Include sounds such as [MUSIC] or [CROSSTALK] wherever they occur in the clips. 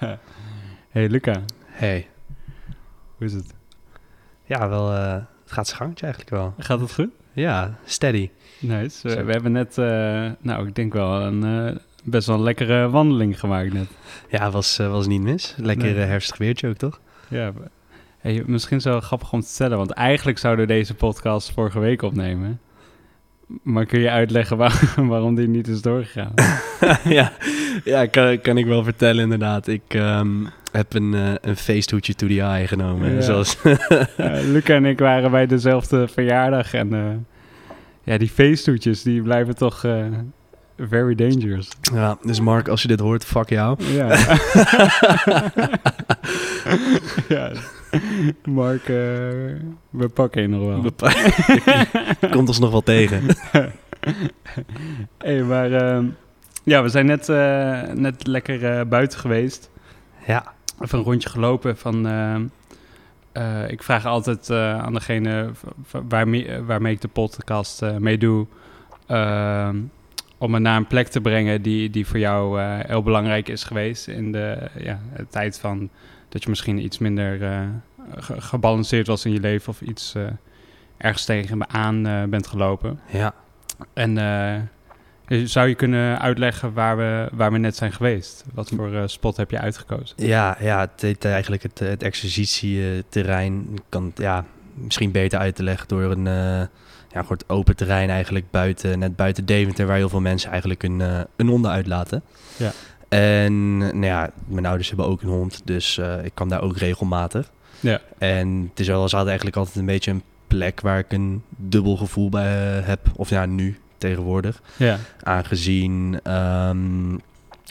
[LAUGHS] Hey Luca, Hey. hoe is het? Ja, wel, eh, het gaat zijn eigenlijk wel. Gaat het goed? Ja, steady. Nice. We, hebben net, eh, nou ik denk wel een eh, best wel een lekkere wandeling gemaakt net. Ja, was, was niet mis. Lekker Nee. herfstig weertje ook, toch? Ja, hey, misschien zo grappig om te stellen, want eigenlijk zouden we deze podcast vorige week opnemen. Maar kun je uitleggen [LAUGHS] waar- waarom die niet is doorgegaan? [LAUGHS] ja, [LAUGHS] ja kan, kan ik wel vertellen inderdaad. Ik ehm, heb een, eh, een feesthoedje to the eye genomen. Ja. Zoals, [LAUGHS] Luca en ik waren bij dezelfde verjaardag en eh, ja, die feesttoetjes die blijven toch eh, very dangerous. ja, dus Mark, als je dit hoort, fuck jou. Ja. [LAUGHS] ja. Mark, we pakken je nog wel. Bepa- Komt ons nog wel tegen. hey, maar ehm, ja, we zijn net, eh, net lekker eh, buiten geweest. Ja, Even een rondje gelopen van... eh, ik vraag altijd aan degene waarmee, waarmee ik de podcast mee doe... ehm, om me naar een plek te brengen die, die voor jou heel belangrijk is geweest... in de ja, de tijd van dat je misschien iets minder ge- gebalanceerd was in je leven... of iets ergens tegen me aan bent gelopen. ja. En zou je kunnen uitleggen waar we, waar we net zijn geweest? Wat voor eh, spot heb je uitgekozen? Ja, ja het heet eigenlijk het, het exercitieterrein. Kan ja, misschien beter uit te leggen door een eh, ja, soort open terrein eigenlijk buiten, net buiten Deventer, waar heel veel mensen eigenlijk een, eh, een honden uitlaten. Ja. En nou ja, mijn ouders hebben ook een hond, dus eh, ik kan daar ook regelmatig. Ja. En het is wel, ze hadden eigenlijk altijd een beetje een plek waar ik een dubbel gevoel bij eh, heb. Of ja, nu tegenwoordig. Ja, Aangezien ehm,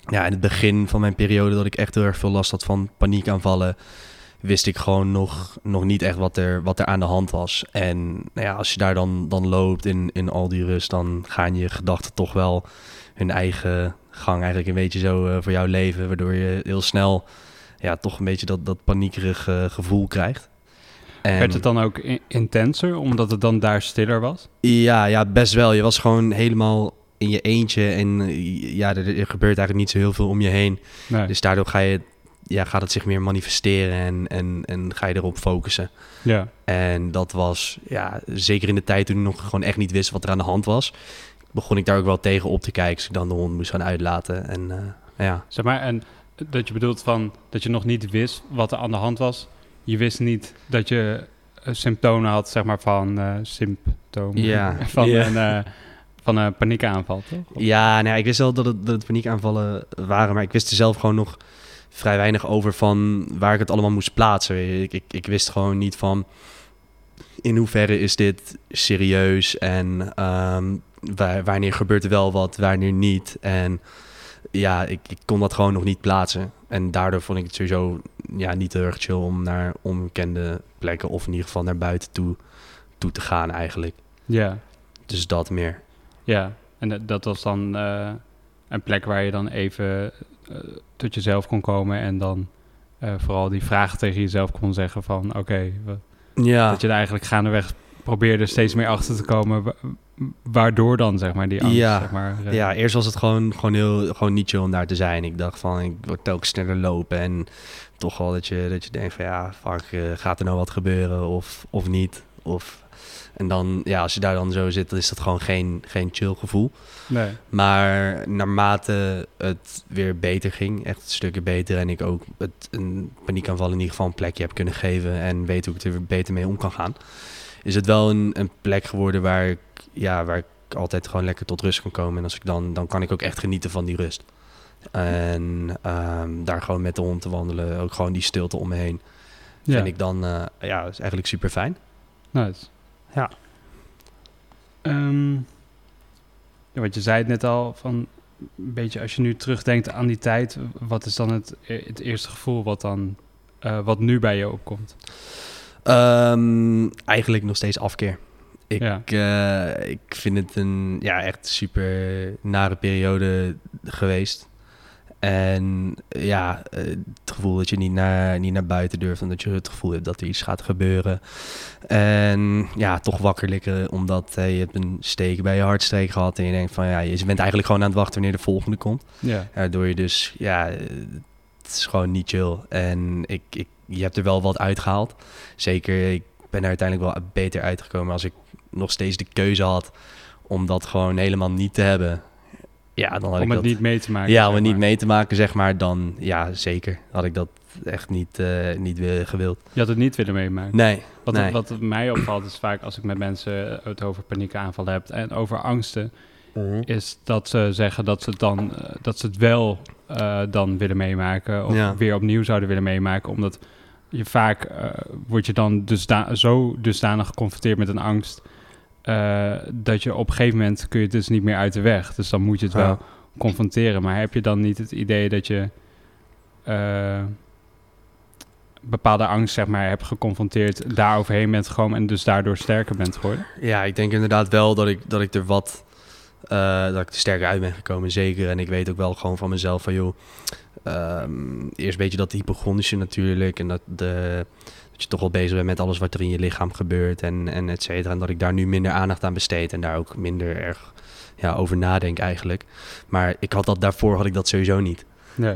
ja, in het begin van mijn periode dat ik echt heel erg veel last had van paniekaanvallen, wist ik gewoon nog, nog niet echt wat er, wat er aan de hand was. En nou ja, als je daar dan, dan loopt in, in al die rust, dan gaan je gedachten toch wel hun eigen gang eigenlijk een beetje zo eh, voor jou leven. Waardoor je heel snel ja, toch een beetje dat, dat paniekerig eh, gevoel krijgt. En- werd het dan ook intenser, omdat het dan daar stiller was? ja, ja, best wel. Je was gewoon helemaal in je eentje en eh, ja, er, er gebeurt eigenlijk niet zo heel veel om je heen. Nee. Dus daardoor ga je, ja, gaat het zich meer manifesteren en, en, en ga je erop focussen. ja. En dat was, ja, zeker in de tijd toen ik nog gewoon echt niet wist wat er aan de hand was, begon ik daar ook wel tegen op te kijken. Dus ik dan de hond moest gaan uitlaten. En eh, ja, Zeg maar, en dat je bedoelt van dat je nog niet wist wat er aan de hand was. Je wist niet dat je eh, symptomen had, zeg maar, van eh, symptomen. Ja. [LAUGHS] Van. Een, eh, van een paniekaanval, toch? Of- Ja, nou ja, ik wist wel dat het, dat het paniekaanvallen waren, maar ik wist er zelf gewoon nog vrij weinig over van waar ik het allemaal moest plaatsen. Ik, ik, ik wist gewoon niet van in hoeverre is dit serieus en ehm, wa- wanneer gebeurt er wel wat, wanneer niet. En ja, ik, ik kon dat gewoon nog niet plaatsen. En daardoor vond ik het sowieso ja, niet heel erg chill om naar onbekende plekken of in ieder geval naar buiten toe, toe te gaan eigenlijk. Ja, Dus dat meer. ja. En dat, was dan eh, een plek waar je dan even eh, tot jezelf kon komen en dan eh, vooral die vragen tegen jezelf kon zeggen van oké, Ja. dat je er eigenlijk gaandeweg probeerde steeds meer achter te komen waardoor dan zeg maar die angst Ja. zeg maar, eh, Ja, eerst was het gewoon, gewoon, heel, gewoon niet chill om daar te zijn. Ik dacht van, ik word telkens sneller lopen. En toch wel dat je, dat je denkt van, ja, fuck, eh, gaat er nou wat gebeuren of, of niet? Of, en dan, ja, als je daar dan zo zit, dan is dat gewoon geen, geen chill gevoel. nee. Maar naarmate het weer beter ging, echt stukken beter... en ik ook het, een paniekaanval in ieder geval een plekje heb kunnen geven... en weet hoe ik er weer beter mee om kan gaan... is het wel een, een plek geworden waar ik, ja, waar ik altijd gewoon lekker tot rust kan komen. En als ik dan, dan kan ik ook echt genieten van die rust. En ehm, daar gewoon met de hond te wandelen, ook gewoon die stilte om me heen... Ja, vind ik dan, eh, ja, is eigenlijk super fijn. nice. Ja. Ehm, ja, wat je zei het net al, van een beetje als je nu terugdenkt aan die tijd, wat is dan het, het eerste gevoel wat dan, eh, wat nu bij je opkomt? Ehm, eigenlijk nog steeds afkeer. Ik, Ja. eh, ik vind het een ja, echt super nare periode geweest. En ja, eh, het gevoel dat je niet naar, niet naar buiten durft. En dat je het gevoel hebt dat er iets gaat gebeuren. En ja, toch wakker liggen omdat eh, je hebt een steek bij je hartstreek gehad. En je denkt van ja, je bent eigenlijk gewoon aan het wachten wanneer de volgende komt. Ja, Waardoor je dus ja, eh, is gewoon niet chill. En ik, ik, je hebt er wel wat uitgehaald. Zeker, ik ben er uiteindelijk wel beter uitgekomen als ik nog steeds de keuze had om dat gewoon helemaal niet te hebben. Ja, dan had om ik het dat, niet mee te maken. ja, om het niet mee te maken, zeg maar, dan ja, zeker had ik dat echt niet, eh, niet willen gewild. Je had het niet willen meemaken. Nee, Wat, nee. wat mij opvalt is vaak als ik met mensen het over paniekaanvallen heb en over angsten, is dat ze zeggen dat ze het dan eh, dat ze het wel eh, dan willen meemaken of Ja. weer opnieuw zouden willen meemaken, omdat je vaak eh word je dan dusda zo dusdanig geconfronteerd met een angst eh, dat je op een gegeven moment kun je het dus niet meer uit de weg. Dus dan moet je het wel confronteren. Maar heb je dan niet het idee dat je eh, bepaalde angst zeg maar hebt geconfronteerd, daar overheen bent gekomen en dus daardoor sterker bent geworden? Ja, ik denk inderdaad wel dat ik, dat ik er wat... eh, dat ik er sterker uit ben gekomen, zeker. En ik weet ook wel gewoon van mezelf van, joh... ehm, eerst weet je dat hypochondrische natuurlijk... en dat, de, dat je toch wel bezig bent met alles wat er in je lichaam gebeurt... en, en et cetera. En dat ik daar nu minder aandacht aan besteed... en daar ook minder erg ja, over nadenk eigenlijk. Maar ik had dat daarvoor had ik dat sowieso niet.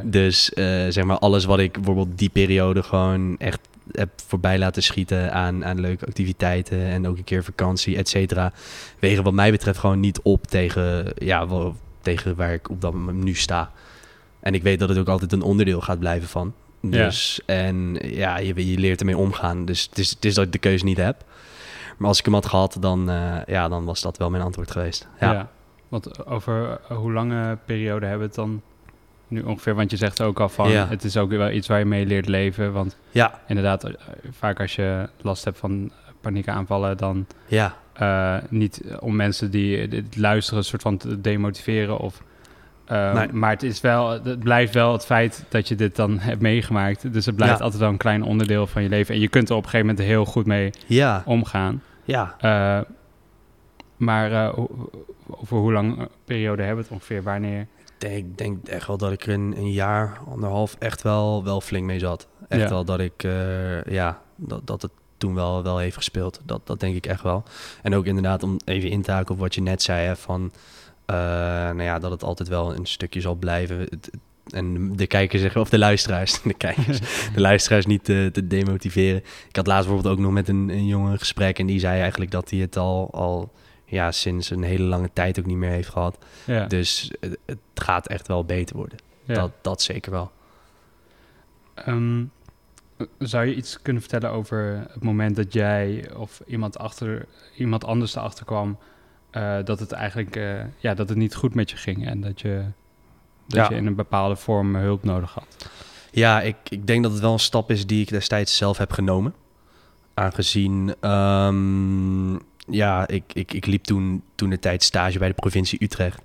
Dus eh, zeg maar alles wat ik bijvoorbeeld die periode gewoon echt heb voorbij laten schieten aan, aan leuke activiteiten en ook een keer vakantie, et cetera, wegen wat mij betreft gewoon niet op tegen, ja, wel, tegen waar ik op dat moment nu sta. En ik weet dat het ook altijd een onderdeel gaat blijven van. Ja. Dus, en ja, je, je leert ermee omgaan. Dus het is, het is dat ik de keuze niet heb. Maar als ik hem had gehad, dan, eh, ja, dan was dat wel mijn antwoord geweest. Ja. Ja. Want over hoe lange periode hebben we het dan nu ongeveer? Want je zegt ook al van, Ja. het is ook wel iets waar je mee leert leven. Want Ja, inderdaad, eh, vaak als je last hebt van paniekaanvallen, dan ja, eh, niet om mensen die dit luisteren een soort van te demotiveren of... Nee. Maar het, is wel, het blijft wel het feit dat je dit dan [LAUGHS] hebt meegemaakt. Dus het blijft Ja. altijd wel een klein onderdeel van je leven. En je kunt er op een gegeven moment heel goed mee ja, omgaan. ja. Maar over hoe lang periode hebben we het ongeveer? Wanneer? Denk, ik denk echt wel dat ik er een, een jaar, anderhalf echt wel, wel flink mee zat. Echt Ja. wel dat ik, eh, ja, dat, dat het toen wel, wel heeft gespeeld. Dat, dat denk ik echt wel. En ook inderdaad om even in te haken op wat je net zei, hè, van, eh, nou ja, dat het altijd wel een stukje zal blijven. Het- en de kijkers zeggen, of de luisteraars, [LAUGHS] de kijkers, [LAUGHS] de luisteraars niet te, te demotiveren. Ik had laatst bijvoorbeeld ook nog met een, een jongen een gesprek en die zei eigenlijk dat hij het al, al ja, sinds een hele lange tijd ook niet meer heeft gehad. Ja, Dus het, het gaat echt wel beter worden. ja. Dat, dat zeker wel. Ehm, zou je iets kunnen vertellen over het moment dat jij of iemand, achter, iemand anders erachter kwam eh, dat het eigenlijk eh, ja, dat het niet goed met je ging en dat je, dat Ja. je in een bepaalde vorm hulp nodig had? Ja, ik, ik denk dat het wel een stap is die ik destijds zelf heb genomen. Aangezien, ehm, ja, ik, ik, ik liep toen, toen de tijd stage bij de provincie Utrecht.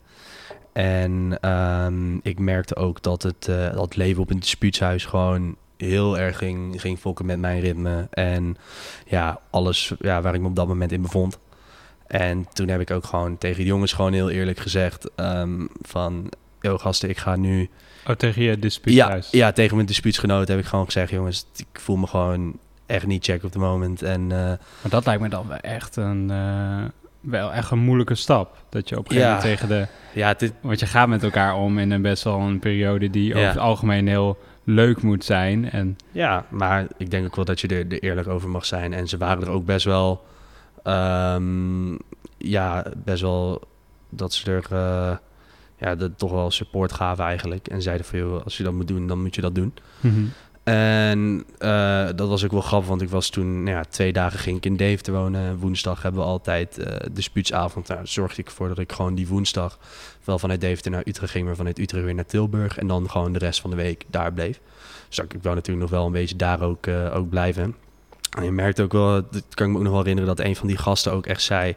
En ehm, ik merkte ook dat het, eh, dat leven op een dispuutshuis gewoon heel erg ging, ging fokken met mijn ritme. En ja, alles ja, waar ik me op dat moment in bevond. En toen heb ik ook gewoon tegen de jongens gewoon heel eerlijk gezegd ehm, van... Yo gasten, ik ga nu Oh, tegen je ja, dispuuthuis? ja, tegen mijn dispuutsgenoot heb ik gewoon gezegd... jongens, ik voel me gewoon echt niet check op het moment. En eh, Maar dat lijkt me dan wel echt een, eh, wel echt een moeilijke stap. Dat je op een gegeven Ja. moment tegen de... ja, het is, Want je gaat met elkaar om in een best wel een periode die Ja. over het algemeen heel leuk moet zijn. En ja, maar ik denk ook wel dat je er, er eerlijk over mag zijn. En ze waren er ook best wel... ehm, ja, best wel dat ze er... eh, ja, dat toch wel support gaven eigenlijk. En zeiden van, joh, als je dat moet doen, dan moet je dat doen. En eh, dat was ook wel grappig, want ik was toen, nou ja, twee dagen ging ik in Deventer wonen. Woensdag hebben we altijd eh dispuutsavond. Nou, zorgde ik ervoor dat ik gewoon die woensdag wel vanuit Deventer naar Utrecht ging, maar vanuit Utrecht weer naar Tilburg. En dan gewoon de rest van de week daar bleef. Dus ik wou natuurlijk nog wel een beetje daar ook, eh, ook blijven. En je merkt ook wel, dat kan ik me ook nog wel herinneren, dat een van die gasten ook echt zei,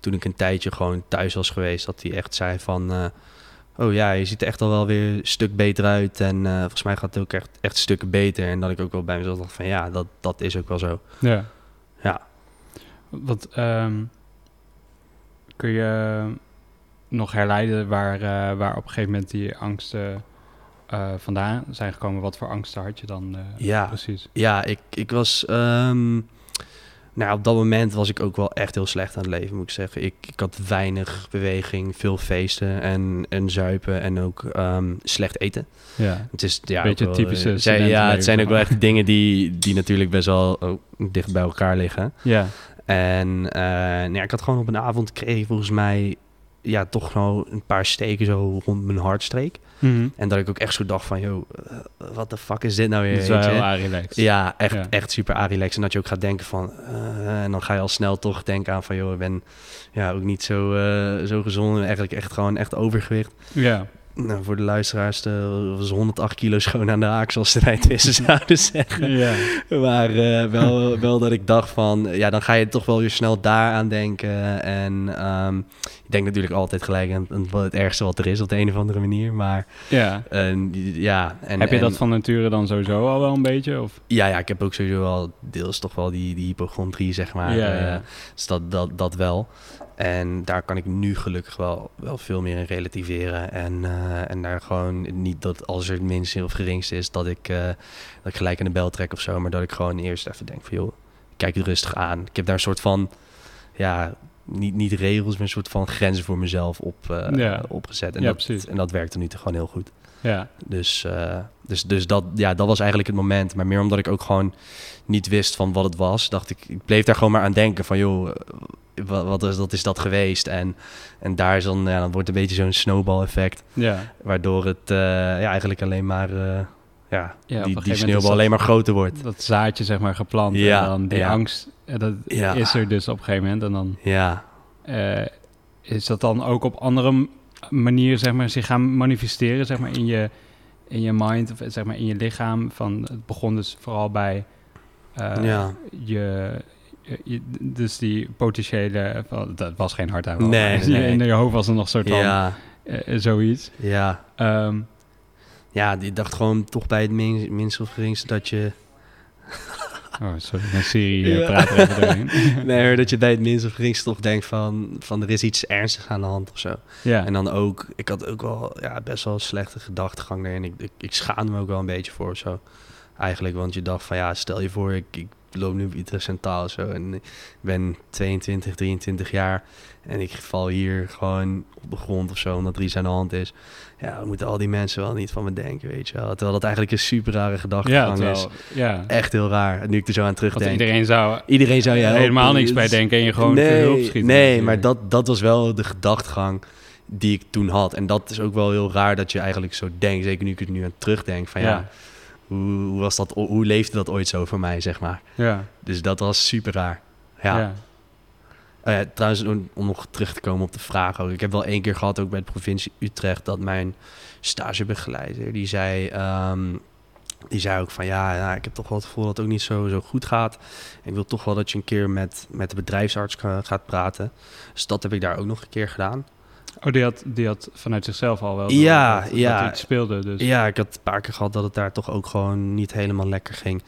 toen ik een tijdje gewoon thuis was geweest, dat hij echt zei van... Oh ja, je ziet er echt al wel weer een stuk beter uit. En eh, volgens mij gaat het ook echt, echt stukken beter. En dat ik ook wel bij mezelf dacht van ja, dat, dat is ook wel zo. Ja. Ja. Want ehm, kun je nog herleiden waar, eh, waar op een gegeven moment die angsten eh, vandaan zijn gekomen? Wat voor angsten had je dan Ja. precies? Ja, ik, ik was... ehm, Nou, op dat moment was ik ook wel echt heel slecht aan het leven, moet ik zeggen. Ik, ik had weinig beweging, veel feesten en, en zuipen en ook ehm, slecht eten. Ja. Het is ja, Beetje wel, typische eh, zijn- Ja, studentenleven, het zijn ook wel echt dingen die, die natuurlijk best wel oh, dicht bij elkaar liggen. Ja. En nou ja, ik had gewoon op een avond kreeg volgens mij ja, toch gewoon een paar steken zo rond mijn hartstreek. Mhm. En dat ik ook echt zo dacht van, joh, eh, wat de fuck is dit nou weer? Is wel heel. Ja, echt, Ja. echt super arilex. En dat je ook gaat denken van... eh, en dan ga je al snel toch denken aan van... joh, ik ben ja, ook niet zo, eh, zo gezond. En eigenlijk echt gewoon echt overgewicht. Ja. Nou, voor de luisteraars eh, was 108 kilo schoon aan de haak... zoals de [LAUGHS] wijtwissers [LAUGHS] zouden zeggen. Ja. Maar wel, wel dat ik dacht van... ja, dan ga je toch wel weer snel daaraan denken. En ehm, ik denk natuurlijk altijd gelijk aan, het ergste wat er is... op de een of andere manier. Maar ja. eh, ja... En, Heb je en- dat van nature dan sowieso al wel een beetje? Of? Ja, ja, ik heb ook sowieso wel deels toch wel die, die hypochondrie, zeg maar. Ja, eh, ja. dus dat, dat, dat wel. En daar kan ik nu gelukkig wel, wel veel meer in relativeren. En, eh, en daar gewoon niet dat als er het minste of geringste is, dat ik, dat ik gelijk aan de bel trek of zo. Maar dat ik gewoon eerst even denk van, joh, kijk het rustig aan. Ik heb daar een soort van, ja, niet, niet regels, maar een soort van grenzen voor mezelf op, eh, Ja. opgezet. En, Ja, dat, precies. en dat werkte nu gewoon heel goed. Ja. Dus, eh, dus, dus dat, ja, dat was eigenlijk het moment. Maar meer omdat ik ook gewoon niet wist van wat het was, dacht ik, ik bleef daar gewoon maar aan denken van, joh, eh, wat, wat is, dat is dat geweest? En, en daar is dan, ja, dan wordt een beetje zo'n snowball effect, Ja. waardoor het ja, eigenlijk alleen maar, ja, Ja, die, die sneeuwbal alleen maar groter wordt. Dat zaadje zeg maar geplant. Ja, En dan die ja. angst, dat Ja. is er dus op een gegeven moment. En dan Ja, eh, is dat dan ook op andere m- manieren zeg maar zich gaan manifesteren zeg maar in je, in je mind of zeg maar in je lichaam. Van, het begon dus vooral bij eh, Ja. je, dus die potentiële, dat was geen hartaanval. Nee, [LAUGHS] maar nee. In je hoofd was er nog soort van ja, eh, zoiets. ja. Ehm, Ja, die dacht gewoon toch bij het min, minste of geringste dat je... oh, sorry, mijn eh, Ja. praat er even doorheen. [LAUGHS] Nee, dat je bij het minste of geringste toch denkt van, van er is iets ernstigs aan de hand of zo. ja. En dan ook, ik had ook wel ja, best wel een slechte gedachtegang erin. Ik, ik, ik schaamde me ook wel een beetje voor zo. Eigenlijk, want je dacht van ja, stel je voor, ik, ik loop nu op Utrecht Centraal zo. En ik ben 22, 23 jaar. En ik val hier gewoon op de grond of zo, omdat er iets aan de hand is. Ja, dan moeten al die mensen wel niet van me denken, weet je wel. Terwijl dat eigenlijk een super rare ja, gedachtegang is. terwijl, ja. Echt heel raar, nu ik er zo aan Want terugdenk. iedereen zou Iedereen zou helpen. helemaal niks Het bij is- denken en je gewoon nee, hulp schieten. Nee, maar dat, dat was wel de gedachtegang die ik toen had. En dat is ook wel heel raar dat je eigenlijk zo denkt. Zeker nu ik er nu aan terugdenk. Van ja, Ja. hoe, hoe, was dat, hoe leefde dat ooit zo voor mij, zeg maar. Ja, Dus dat was super raar. Ja. ja. Oh trouwens, om, om nog terug te komen op de vraag ook. Ik heb wel één keer gehad, ook bij de provincie Utrecht, dat mijn stagebegeleider, die zei, ehm, die zei ook van ja, ja, ik heb toch wel het gevoel dat het ook niet zo, zo goed gaat. Ik wil toch wel dat je een keer met, met de bedrijfsarts ga- gaat praten. Dus dat heb ik daar ook nog een keer gedaan. Oh, die had, die had vanuit zichzelf al wel Ja, dat, ja. speelde. Dus. Ja, ik had een paar keer gehad dat het daar toch ook gewoon niet helemaal lekker ging.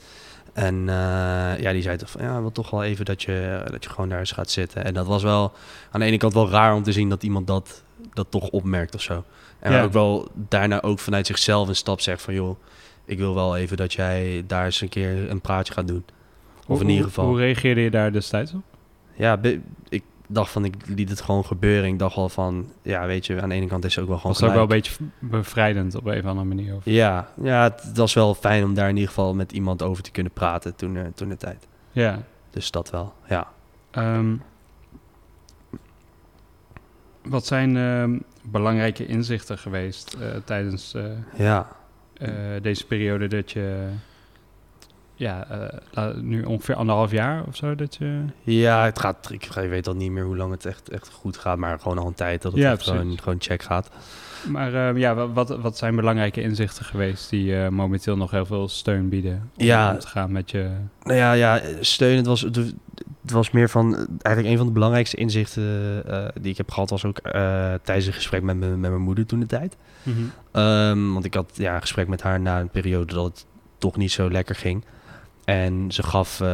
En eh, ja, die zei toch van ja, wil toch wel even dat je, dat je gewoon daar eens gaat zitten. En dat was wel aan de ene kant wel raar om te zien dat iemand dat, dat toch opmerkt of zo. En Ja. ook wel daarna ook vanuit zichzelf een stap zegt van joh, ik wil wel even dat jij daar eens een keer een praatje gaat doen. Of Hoe- in ieder hoe- geval. Hoe reageerde je daar destijds op? Ja, ik dacht van ik liet het gewoon gebeuren. Ik dacht wel van ja, weet je, aan de ene kant is het ook wel gewoon Was het ook wel een beetje bevrijdend op een of andere manier? Of? Ja, ja, het, was wel fijn om daar in ieder geval met iemand over te kunnen praten toen, eh, toen de tijd. Ja. Dus dat wel, ja. Ehm, wat zijn ehm, belangrijke inzichten geweest eh, tijdens eh, Ja, deze periode dat je... Ja, eh, nu ongeveer anderhalf jaar of zo dat je... ja het gaat, ik weet al niet meer hoe lang het echt, echt goed gaat, maar gewoon al een tijd dat het Ja, echt gewoon, gewoon check gaat. Maar eh, ja, wa- wat, wat zijn belangrijke inzichten geweest die eh, momenteel nog heel veel steun bieden om Ja. om te gaan met je... Nou ja, ja steun, het was, het was meer van, eigenlijk een van de belangrijkste inzichten die ik heb gehad was ook tijdens een gesprek met, mijn- met mijn moeder toen de tijd. Ehm, want ik had ja, een gesprek met haar na een periode dat het toch niet zo lekker ging. En ze gaf, eh,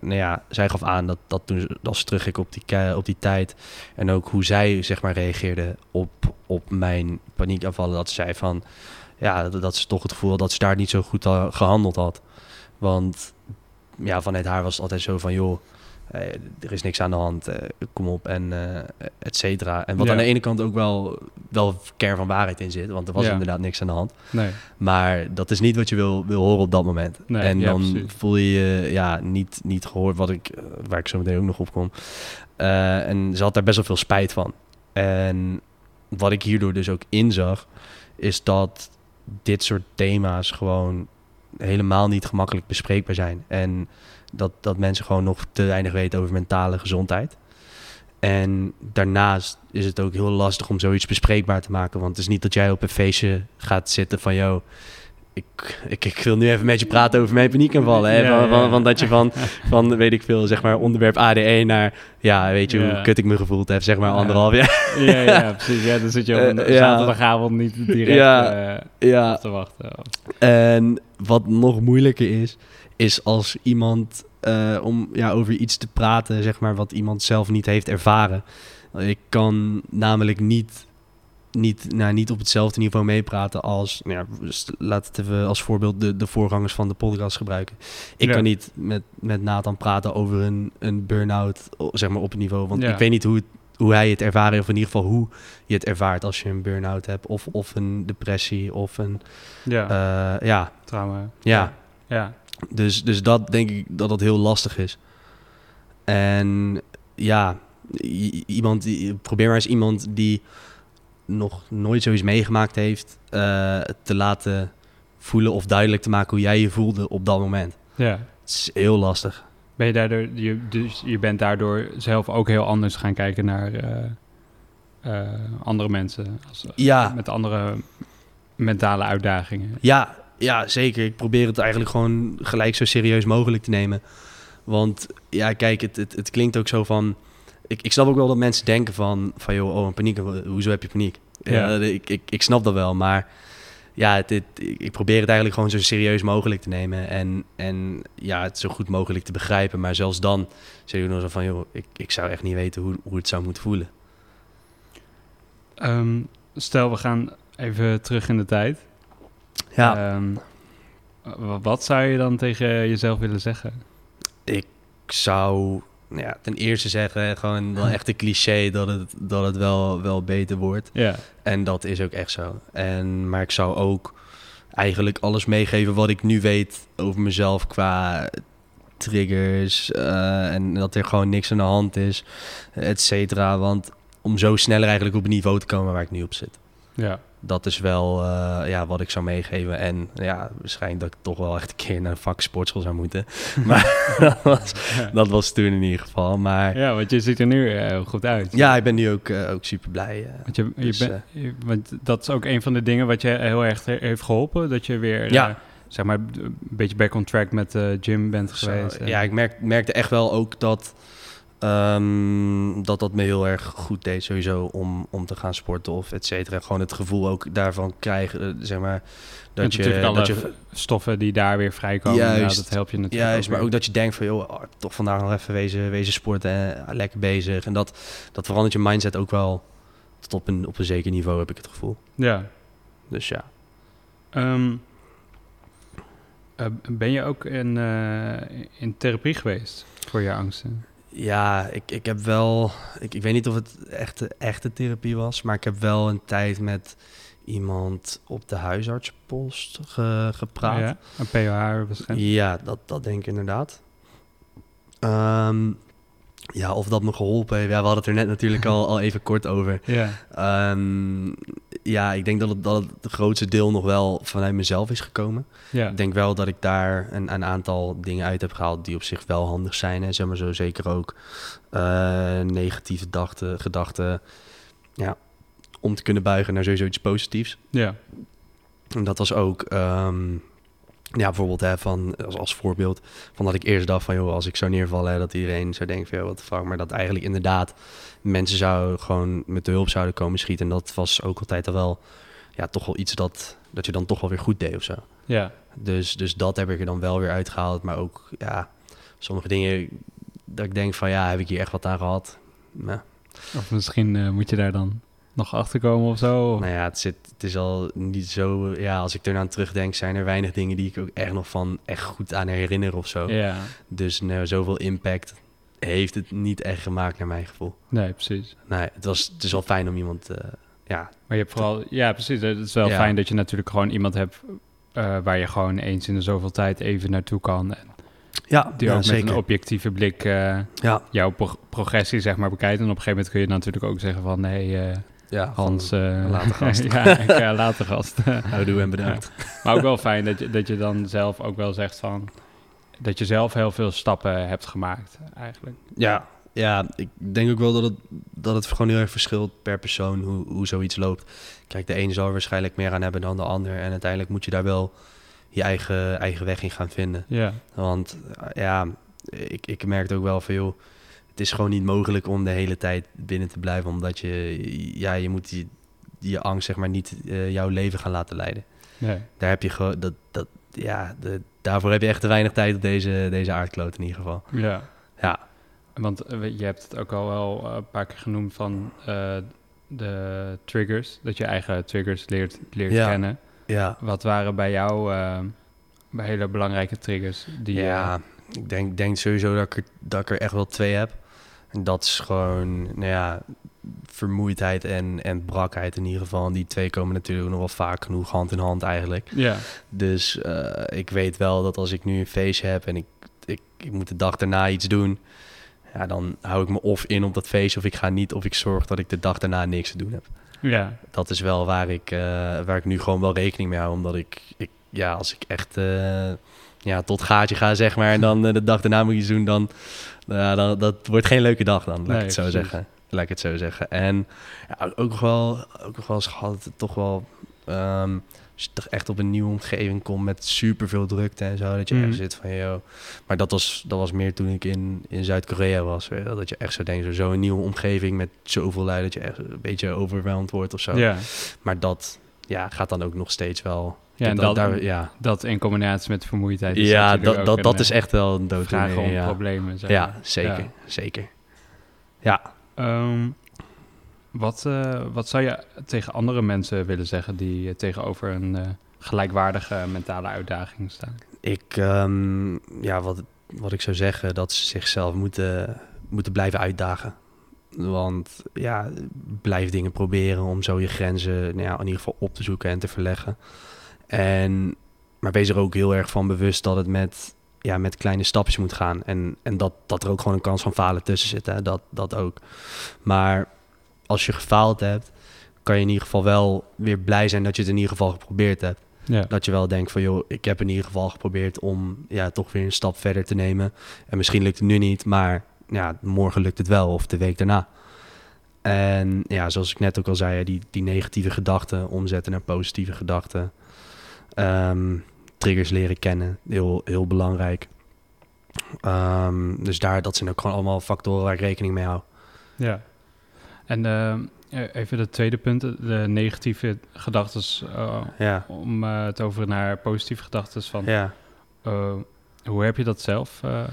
nou ja, zij gaf aan dat, dat toen als ze terugging op die, op die tijd en ook hoe zij zeg maar reageerde op, op mijn paniekaanvallen, dat ze zei van, ja, dat, ze toch het gevoel had dat ze daar niet zo goed ha- gehandeld had. Want ja, vanuit haar was het altijd zo van, joh, eh, er is niks aan de hand, eh, kom op en eh et cetera. En wat Ja. aan de ene kant ook wel, wel kern van waarheid in zit, want er was Ja. inderdaad niks aan de hand. Nee. Maar dat is niet wat je wil, wil horen op dat moment. Nee, en ja, dan precies. voel je je ja, niet, niet gehoord, wat ik, eh, waar ik zo meteen ook nog op kom. Eh, en ze had daar best wel veel spijt van. En wat ik hierdoor dus ook inzag, is dat dit soort thema's gewoon helemaal niet gemakkelijk bespreekbaar zijn. En dat, dat mensen gewoon nog te weinig weten over mentale gezondheid. En daarnaast is het ook heel lastig om zoiets bespreekbaar te maken. Want het is niet dat jij op een feestje gaat zitten van... Yo, ik, ik, ik wil nu even met je praten over mijn paniekaanvallen. Hè? Ja, van, van, dat je van, van, weet ik veel, zeg maar onderwerp ADE naar... Ja, weet je Ja. hoe kut ik me gevoeld heb, zeg maar anderhalf jaar. Ja, ja, precies. Ja, dan zit je op een Eh, ja. zaterdagavond niet direct Ja. eh, te wachten. En wat nog moeilijker is, is als iemand eh, om ja, over iets te praten, zeg maar, wat iemand zelf niet heeft ervaren. Ik kan namelijk niet, niet, nou, niet op hetzelfde niveau meepraten als, nou ja, dus het even als voorbeeld de, de voorgangers van de podcast gebruiken. Ik Ja. kan niet met, met Nathan praten over een, een burn-out, zeg maar, op het niveau. Want Ja. ik weet niet hoe, het, hoe hij het ervaren, of in ieder geval hoe je het ervaart als je een burn-out hebt, of, of een depressie, of een, Ja, eh, ja, trauma. ja. Ja. Dus, dus dat denk ik dat dat heel lastig is. En ja, iemand die, probeer maar eens iemand die nog nooit zoiets meegemaakt heeft, eh, te laten voelen of duidelijk te maken hoe jij je voelde op dat moment. ja. Het is heel lastig. Ben je daardoor, je, dus je bent daardoor zelf ook heel anders gaan kijken naar eh, eh, andere mensen. Als, Ja, Met andere mentale uitdagingen. ja, ja, zeker. Ik probeer het eigenlijk gewoon gelijk zo serieus mogelijk te nemen. Want ja, kijk, het, het, het klinkt ook zo van... Ik, ik snap ook wel dat mensen denken van, van joh, oh, een paniek, hoezo heb je paniek? Ja. Ja. ik, ik, ik snap dat wel, maar ja, het, het- ik ik probeer het eigenlijk gewoon zo serieus mogelijk te nemen en, en ja, het zo goed mogelijk te begrijpen. Maar zelfs dan zeg je nog zo van, joh, ik, ik zou echt niet weten hoe, hoe het zou moeten voelen. Ehm, stel, we gaan even terug in de tijd. Ja, Ehm, wa- wat zou je dan tegen jezelf willen zeggen? ik zou nou ja, ten eerste zeggen, gewoon wel [LAUGHS] echt een cliché dat het, dat het wel, wel beter wordt. Ja, En dat is ook echt zo. En, maar ik zou ook eigenlijk alles meegeven wat ik nu weet over mezelf qua triggers. eh, en dat er gewoon niks aan de hand is, et cetera. Want om zo sneller eigenlijk op een niveau te komen waar ik nu op zit. ja. Dat is wel eh, ja, wat ik zou meegeven. En ja, waarschijnlijk dat ik toch wel echt een keer naar een vak sportschool zou moeten. [LAUGHS] Maar [LAUGHS] dat, was, dat was toen in ieder geval. Maar ja, want je ziet er nu eh, goed uit. ja, ik ben nu ook, eh, ook super blij. Want, je, je Dus, bent- je- want dat is ook een van de dingen wat je heel erg he- heeft geholpen. Dat je weer, Ja. zeg maar, een beetje back on track met de gym bent geweest. ja, ik merk, merkte echt wel ook dat, ehm, dat dat me heel erg goed deed sowieso om, om te gaan sporten of et cetera. Gewoon het gevoel ook daarvan krijgen, eh, zeg maar, En dat je... Dat je stoffen die daar weer vrijkomen. Juist. Ja, dat helpt je natuurlijk Juist, maar weer. ook dat je denkt van, joh, oh, toch vandaag nog even wezen, wezen sporten, eh, lekker bezig. En dat, dat verandert je mindset ook wel tot op een, op een zeker niveau, heb ik het gevoel. Ja. Dus ja. Ehm, eh, ben je ook in, in therapie geweest voor je angsten? Ja, ik, ik heb wel. Ik, ik weet niet of het echte, echte therapie was, maar ik heb wel een tijd met iemand op de huisartspost ge- gepraat. Ja, een POH waarschijnlijk. Ja, dat, dat denk ik inderdaad. Ehm, ja, of dat me geholpen heeft. Ja, we hadden het er net natuurlijk al, al even kort over. Ja. Ehm, ja, ik denk dat het, dat het grootste deel nog wel vanuit mezelf is gekomen. Ja. Ik denk wel dat ik daar een, een aantal dingen uit heb gehaald die op zich wel handig zijn. En zeg maar zo zeker ook eh, negatieve dachten, gedachten ja, om te kunnen buigen naar sowieso iets positiefs. ja. En dat was ook, ehm, ja, bijvoorbeeld hè, van, als, als voorbeeld, van dat ik eerst dacht van, joh, als ik zou neervallen, hè, dat iedereen zou denken van, joh, wat de fuck. Maar dat eigenlijk inderdaad mensen zouden gewoon met de hulp zouden komen schieten. En dat was ook altijd al wel, ja, toch wel iets dat, dat je dan toch wel weer goed deed of zo. Ja. Dus, dus dat heb ik er dan wel weer uitgehaald. Maar ook, ja, sommige dingen dat ik denk van, ja, heb ik hier echt wat aan gehad? Nou, Of misschien eh, moet je daar dan nog achter komen of zo. nou ja, het, zit, het is al niet zo... Ja, als ik eraan terugdenk, zijn er weinig dingen die ik ook echt nog van echt goed aan herinner of zo. Ja. Dus nou, zoveel impact heeft het niet echt gemaakt naar mijn gevoel. Nee, precies. Nee, het, was, het is wel fijn om iemand, eh, ja, Maar je hebt vooral, ja, precies. Het is wel Ja. fijn dat je natuurlijk gewoon iemand hebt eh, waar je gewoon eens in de zoveel tijd even naartoe kan. En ja, die ja, ook met zeker. een objectieve blik eh, ja, jouw pro- progressie zeg maar bekijkt. En op een gegeven moment kun je natuurlijk ook zeggen van, hey, eh, ja, Hans, van, eh, later [LAUGHS] gast. ja, ik, eh, later gast. houdoe en bedankt. maar ook wel fijn dat je, dat je dan zelf ook wel zegt van, dat je zelf heel veel stappen hebt gemaakt eigenlijk. Ja, ja, ik denk ook wel dat het, dat het gewoon heel erg verschilt per persoon hoe, hoe zoiets loopt. Kijk, de een zal er waarschijnlijk meer aan hebben dan de ander. En uiteindelijk moet je daar wel je eigen, eigen weg in gaan vinden. Ja, Want ja, ik, ik merkte ook wel joh, het is gewoon niet mogelijk om de hele tijd binnen te blijven. Omdat je, ja, je moet die, je angst zeg maar niet eh, jouw leven gaan laten leiden. nee. Daar heb je gewoon, dat, dat, ja, de, daarvoor heb je echt te weinig tijd op deze, deze aardkloot in ieder geval. Ja. Ja, Want eh, je hebt het ook al wel eh, een paar keer genoemd van de triggers. Dat je eigen triggers leert, leert Ja. kennen. ja. Wat waren bij jou bij hele belangrijke triggers? Die, ja, ik denk, denk sowieso dat ik, er, dat ik er echt wel twee heb. En dat is gewoon, nou ja, vermoeidheid en, en brakheid in ieder geval. En die twee komen natuurlijk nog wel vaak genoeg hand in hand eigenlijk. ja, Dus eh, ik weet wel dat als ik nu een feestje heb en ik, ik, ik moet de dag daarna iets doen... Ja, dan hou ik me of in op dat feestje of ik ga niet... of ik zorg dat ik de dag daarna niks te doen heb. ja, Dat is wel waar ik, eh, waar ik nu gewoon wel rekening mee hou. Omdat ik, ik ja, als ik echt eh, ja, tot gaatje ga, zeg maar... en dan eh, de dag daarna moet iets doen, dan... ja, dan dat wordt geen leuke dag dan, laat Nee, ik het zo precies. zeggen. Laat ik het zo zeggen. En ja, ook nog wel, ook nog wel eens gehad, het toch wel... ehm, als je toch echt op een nieuwe omgeving komt met superveel drukte en zo, dat je Mhm. echt zit van, joh... Maar dat was, dat was meer toen ik in, in Zuid-Korea was, weet je. Dat je echt zo denkt, zo- zo'n nieuwe omgeving met zoveel lui, dat je echt een beetje overweldigd wordt of zo. Maar dat ja, gaat dan ook nog steeds wel. Ja, en dat, dat, daar- ja, dat in combinatie met vermoeidheid. is ja dat, dat, dat eh, is echt wel een dood. vragen om ja. problemen. Zeg ja, zeker, Ja. zeker. Ja, Ehm, wat, eh, wat zou je tegen andere mensen willen zeggen die eh, tegenover een eh, gelijkwaardige mentale uitdaging staan? ik, ehm, ja wat, wat ik zou zeggen, dat ze zichzelf moeten, moeten blijven uitdagen. Want ja, blijf dingen proberen om zo je grenzen nou ja, in ieder geval op te zoeken en te verleggen. En, maar wees er ook heel erg van bewust dat het met, ja, met kleine stapjes moet gaan. En, en dat, dat er ook gewoon een kans van falen tussen zit. Hè? Dat, dat ook. Maar als je gefaald hebt, kan je in ieder geval wel weer blij zijn dat je het in ieder geval geprobeerd hebt. Ja, Dat je wel denkt van, joh, ik heb in ieder geval geprobeerd om ja, toch weer een stap verder te nemen. En misschien lukt het nu niet, maar ja, morgen lukt het wel of de week daarna. En ja, zoals ik net ook al zei, die, die negatieve gedachten omzetten naar positieve gedachten. Ehm, triggers leren kennen, heel, heel belangrijk. Ehm, dus daar, dat zijn ook gewoon allemaal factoren waar ik rekening mee hou. ja. En eh, eh, even het tweede punt, de negatieve gedachten, Ja, om eh, het over naar positieve gedachten van, ja. eh, hoe heb je dat zelf eh, Nou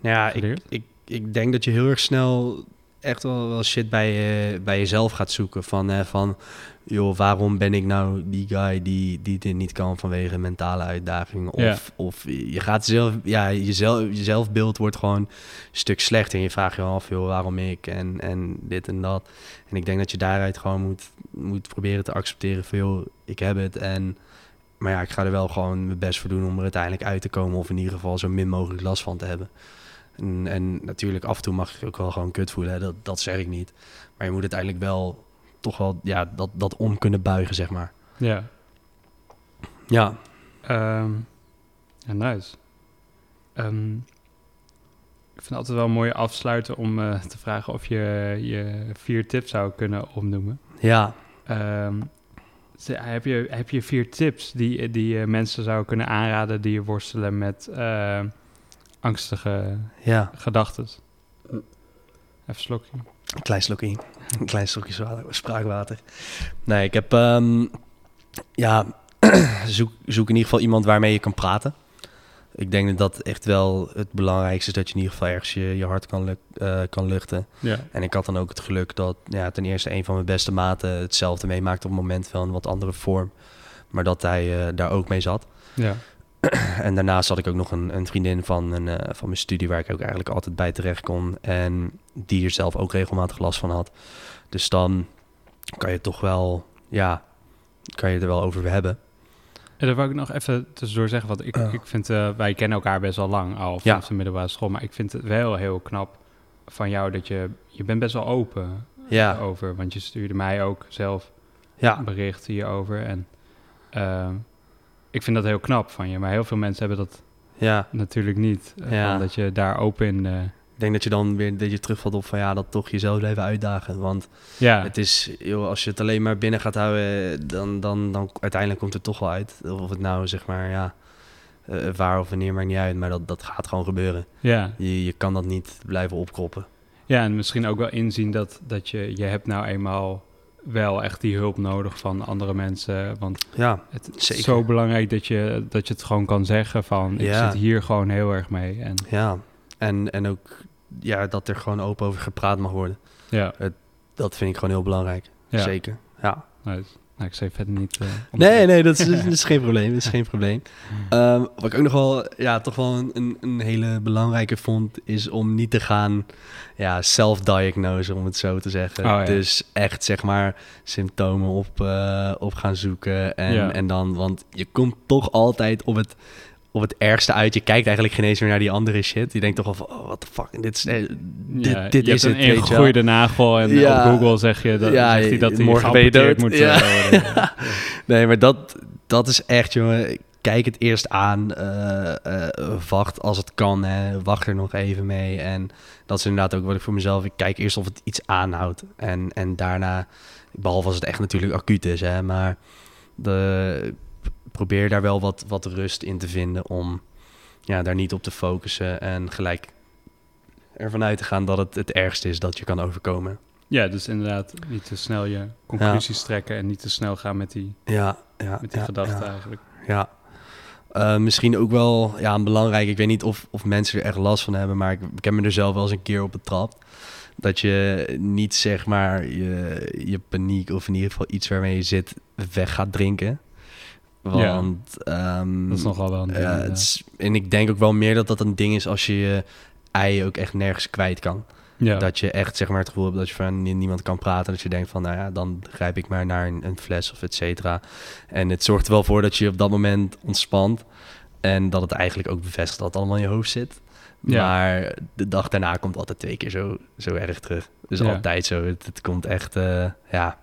ja, ik, ik, ik denk dat je heel erg snel echt wel, wel shit bij, je, bij jezelf gaat zoeken. Van, van, joh, waarom ben ik nou die guy die, die dit niet kan vanwege mentale uitdaging? Of, Ja. of je gaat zelf, ja, jezelf, je zelfbeeld wordt gewoon een stuk slechter. En je vraagt je af, joh, waarom ik en, en dit en dat. En ik denk dat je daaruit gewoon moet, moet proberen te accepteren van, joh, ik heb het en... Maar ja, ik ga er wel gewoon mijn best voor doen om er uiteindelijk uit te komen. Of in ieder geval zo min mogelijk last van te hebben. En, en natuurlijk, af en toe mag je ook wel gewoon kut voelen. Hè? Dat, dat zeg ik niet. Maar je moet uiteindelijk wel toch wel ja, dat, dat om kunnen buigen, zeg maar. Ja, Ja, Ehm, ja nice. Ehm, ik vind het altijd wel mooi afsluiten om eh, te vragen of je je vier tips zou kunnen opnoemen. ja. Ehm, heb, je, heb je vier tips die, die je mensen zouden kunnen aanraden die worstelen met eh, angstige ja. gedachten? Even slokje. Een klein slokje. Een klein slokje zwa- spraakwater. Nee, ik heb... ehm, ja, [CLEARS THROAT] zoek, zoek in ieder geval iemand waarmee je kan praten. Ik denk dat dat echt wel het belangrijkste is. Dat je in ieder geval ergens je, je hart kan, luk, eh, kan luchten. Ja, En ik had dan ook het geluk dat ja, ten eerste een van mijn beste maten hetzelfde meemaakte op het moment wel een wat andere vorm. Maar dat hij eh, daar ook mee zat. ja, [CLEARS THROAT] en daarnaast had ik ook nog een, een vriendin van, een, eh, van mijn studie... waar ik ook eigenlijk altijd bij terecht kon. En die er zelf ook regelmatig last van had. Dus dan kan je toch wel... Ja, kan je er wel over hebben. En daar wou ik nog even tussendoor zeggen, want ik, ik vind, eh, wij kennen elkaar best wel lang al Ja. vanaf de middelbare school, maar ik vind het wel heel knap van jou dat je, je bent best wel open Ja, over, want je stuurde mij ook zelf ja, berichten hierover en eh, ik vind dat heel knap van je, maar heel veel mensen hebben dat ja. natuurlijk niet, eh, Ja. dat je daar open in, eh, Ik denk dat je dan weer dat je terugvalt op van ja, dat toch jezelf even uitdagen. Want ja, het is, joh, als je het alleen maar binnen gaat houden, dan, dan, dan uiteindelijk komt het toch wel uit. Of het nou zeg maar, ja, eh, waar of wanneer maakt niet uit, maar dat, dat gaat gewoon gebeuren. ja. Je, je kan dat niet blijven opkroppen. Ja, en misschien ook wel inzien dat, dat je, je hebt nou eenmaal wel echt die hulp nodig van andere mensen. Want Ja, het is Zeker. zo belangrijk dat je, dat je het gewoon kan zeggen van... ik Ja. zit hier gewoon heel erg mee. En ja. En, en ook ja, dat er gewoon open over gepraat mag worden. ja, Dat vind ik gewoon heel belangrijk. ja. Zeker. Ja. Nou, ik zei verder niet... eh, Nee, nee, dat is, [LAUGHS] dat is geen probleem. Dat is geen probleem. Ehm, wat ik ook nog wel, ja, toch wel een, een, hele belangrijke vond, is om niet te gaan, ja, self-diagnose, om het zo te zeggen. Oh, ja. Dus echt, zeg maar, symptomen op, eh, op gaan zoeken. En, Ja. en dan, want je komt toch altijd op het, op het ergste uit. Je kijkt eigenlijk geen eens meer naar die andere shit. Je denkt toch al van, oh, what the fuck, dit is, eh, dit, Ja, dit is hebt het, een je wel. ingegroeide nagel en Ja. op Google zeg je dat, Ja, zegt hij dat hij geamputeerd moet Ja. eh, worden. [LAUGHS] Nee, maar dat, dat is echt, jongen. Kijk het eerst aan. eh, eh, wacht als het kan. Hè. Wacht er nog even mee. En dat is inderdaad ook wat ik voor mezelf... Ik kijk eerst of het iets aanhoudt. En, en daarna... Behalve als het echt natuurlijk acuut is. Hè, maar de, probeer daar wel wat, wat rust in te vinden... om ja, daar niet op te focussen. En gelijk ervan uit te gaan dat het het ergste is dat je kan overkomen. ja, dus inderdaad niet te snel je conclusies trekken... en niet te snel gaan met die, Ja, ja. met die ja, gedachten ja. eigenlijk. Ja. Eh, misschien ook wel ja, een belangrijk. Ik weet niet of, of mensen er echt last van hebben, maar ik, ik heb me er zelf wel eens een keer op betrapt. Dat je niet zeg maar je, je paniek of in ieder geval iets waarmee je zit weg gaat drinken. Want ehm, Dat is nogal wel een ding. ja, het is- en ik denk ook wel meer dat dat een ding is als je je ei ook echt nergens kwijt kan. ja. Dat je echt zeg maar het gevoel hebt dat je van ni- niemand kan praten. Dat je denkt van nou ja, dan grijp ik maar naar een, een fles of et cetera. En het zorgt er wel voor dat je op dat moment ontspant. En dat het eigenlijk ook bevestigt dat het allemaal in je hoofd zit. Ja. Maar de dag daarna komt altijd twee keer zo, zo erg terug. Dus Ja. altijd zo. Het, het komt echt, eh, ja.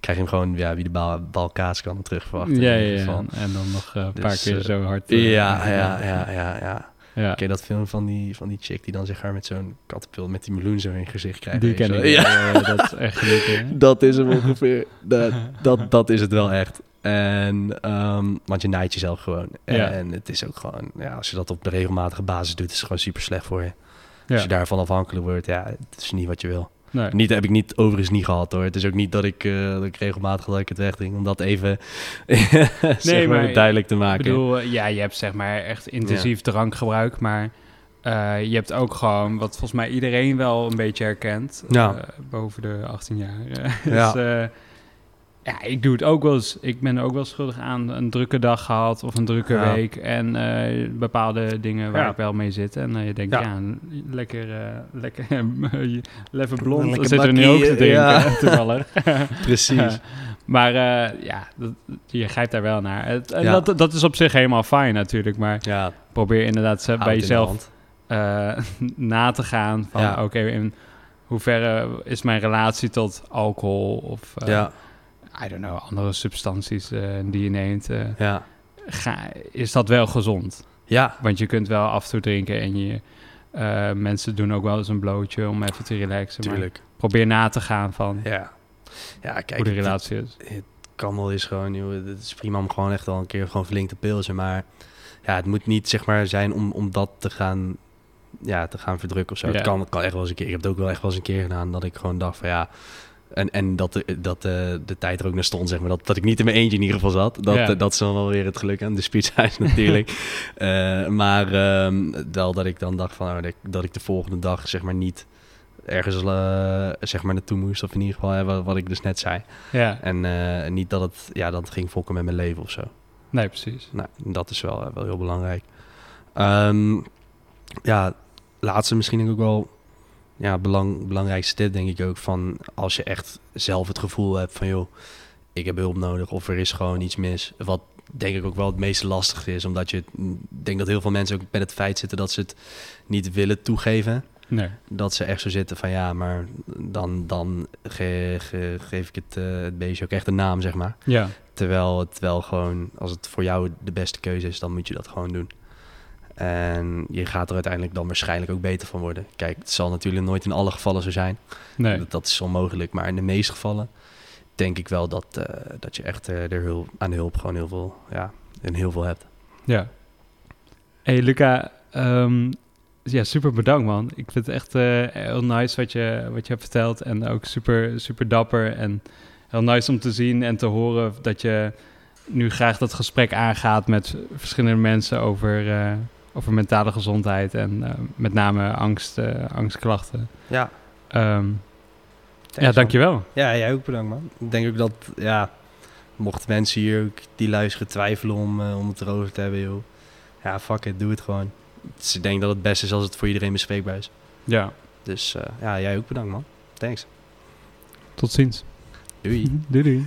Krijg je hem gewoon, ja, wie de bal, bal kaas kan terug verwachten. ja. En dan nog eh, een Dus, paar keer eh, zo hard. Ja, ja, ja, ja, ja. Ja. Oké, dat film van die, van die chick die dan zeg maar met zo'n katapult met die meloen zo in je gezicht krijgt. Die je ken ik. Ja. dat is echt hè? [LAUGHS] Dat is hem ongeveer. [LAUGHS] dat, dat, dat is het wel echt. En, ehm, want je naait jezelf gewoon. Ja. En het is ook gewoon, ja, als je dat op regelmatige basis doet, is het gewoon super slecht voor je. Als je daarvan afhankelijk wordt, ja, het is niet wat je wil. Nee. Niet heb ik niet overigens niet gehad hoor. Het is ook niet dat ik, eh, dat ik regelmatig dat ik het wegdrink. Om dat even [LAUGHS] zeg maar, maar duidelijk te Ik maken. bedoel, eh, ja, je hebt zeg maar echt intensief drankgebruik, maar eh, je hebt ook gewoon, wat volgens mij iedereen wel een beetje herkent, Ja. boven de 18 jaar. [LAUGHS] eh, Ja. Ja, ik doe het ook wel eens. Ik ben er ook wel schuldig aan een drukke dag gehad of een drukke Ja. week en eh, bepaalde dingen waar Ja. ik wel mee zit. En eh, je denkt, Ja. ja, lekker, eh lekker, [LAUGHS] lekker blond. Lekker zit er nu ook te drinken, ja. [LAUGHS] toevallig. [LAUGHS] Precies. Maar ja, dat, je grijpt daar wel naar. Het, en dat, dat is op zich helemaal fijn natuurlijk, maar ja, probeer inderdaad bij jezelf na te gaan van oké, in hoeverre is mijn relatie tot alcohol of ja, I don't know, andere substanties eh, die je neemt, eh, ja. ga, is dat wel gezond? Ja, Want je kunt wel af en toe drinken en je eh, mensen doen ook wel eens een blootje om even te relaxen. Maar tuurlijk. probeer na te gaan van Ja. Ja, kijk, hoe de het- relatie is. kan wel eens gewoon, joh, het is prima om gewoon echt wel een keer gewoon flink te pilsen. Maar ja, het moet niet zeg maar zijn om, om dat te gaan, ja, te gaan verdrukken of zo. Ja. Het, kan, het kan echt wel eens een keer. Ik heb het ook wel echt wel eens een keer gedaan dat ik gewoon dacht van ja. En, en dat, de, dat de, de tijd er ook naar stond, zeg maar. Dat, dat ik niet in mijn eentje in ieder geval zat. Dat, Ja. dat is dan wel weer het geluk aan de speechhuis [LAUGHS] natuurlijk. Eh, maar ehm, wel dat ik dan dacht van, oh, dat, ik, dat ik de volgende dag zeg maar niet ergens eh, zeg maar naartoe moest. Of in ieder geval hè, wat, wat ik dus net zei. Ja, En eh, niet dat het, ja, dat ging fokken met mijn leven of zo. Nee, precies. Nou, dat is wel, eh, wel heel belangrijk. Ehm, ja, laatste misschien ook wel... Ja, belang, belangrijkste tip denk ik ook van... Als je echt zelf het gevoel hebt van... joh, ik heb hulp nodig of er is gewoon iets mis. Wat denk ik ook wel het meest lastige is. Omdat je... Ik denk dat heel veel mensen ook met het feit zitten... dat ze het niet willen toegeven. Nee. Dat ze echt zo zitten van... ja, maar dan, dan ge- ge- geef ik het, eh, het beestje ook echt een naam, zeg maar. Ja, Terwijl het wel gewoon, als het voor jou de beste keuze is, dan moet je dat gewoon doen. En je gaat er uiteindelijk dan waarschijnlijk ook beter van worden. Kijk, het zal natuurlijk nooit in alle gevallen zo zijn. nee. Dat, dat is onmogelijk. Maar in de meeste gevallen denk ik wel dat, eh, dat je echt hulp, aan de hulp gewoon heel veel, ja, en heel veel hebt. Ja. Hey Luca, ehm, ja, super bedankt man. Ik vind het echt eh, heel nice wat je, wat je hebt verteld en ook super, super dapper en heel nice om te zien en te horen dat je nu graag dat gesprek aangaat met verschillende mensen over, over mentale gezondheid en eh, met name angst, eh, angstklachten. Ja, Ehm, ja, dankjewel. Ja, jij ook bedankt man. Ik denk ook dat, ja, mochten mensen hier ook die luisteren twijfelen om, eh, om het erover te hebben, joh. Ja, fuck it, doe het gewoon. Dus ik denk dat het beste is als het voor iedereen bespreekbaar is. Ja, Dus eh, ja, jij ook bedankt man. Thanks. tot ziens. Doei. [LAUGHS] doei doei.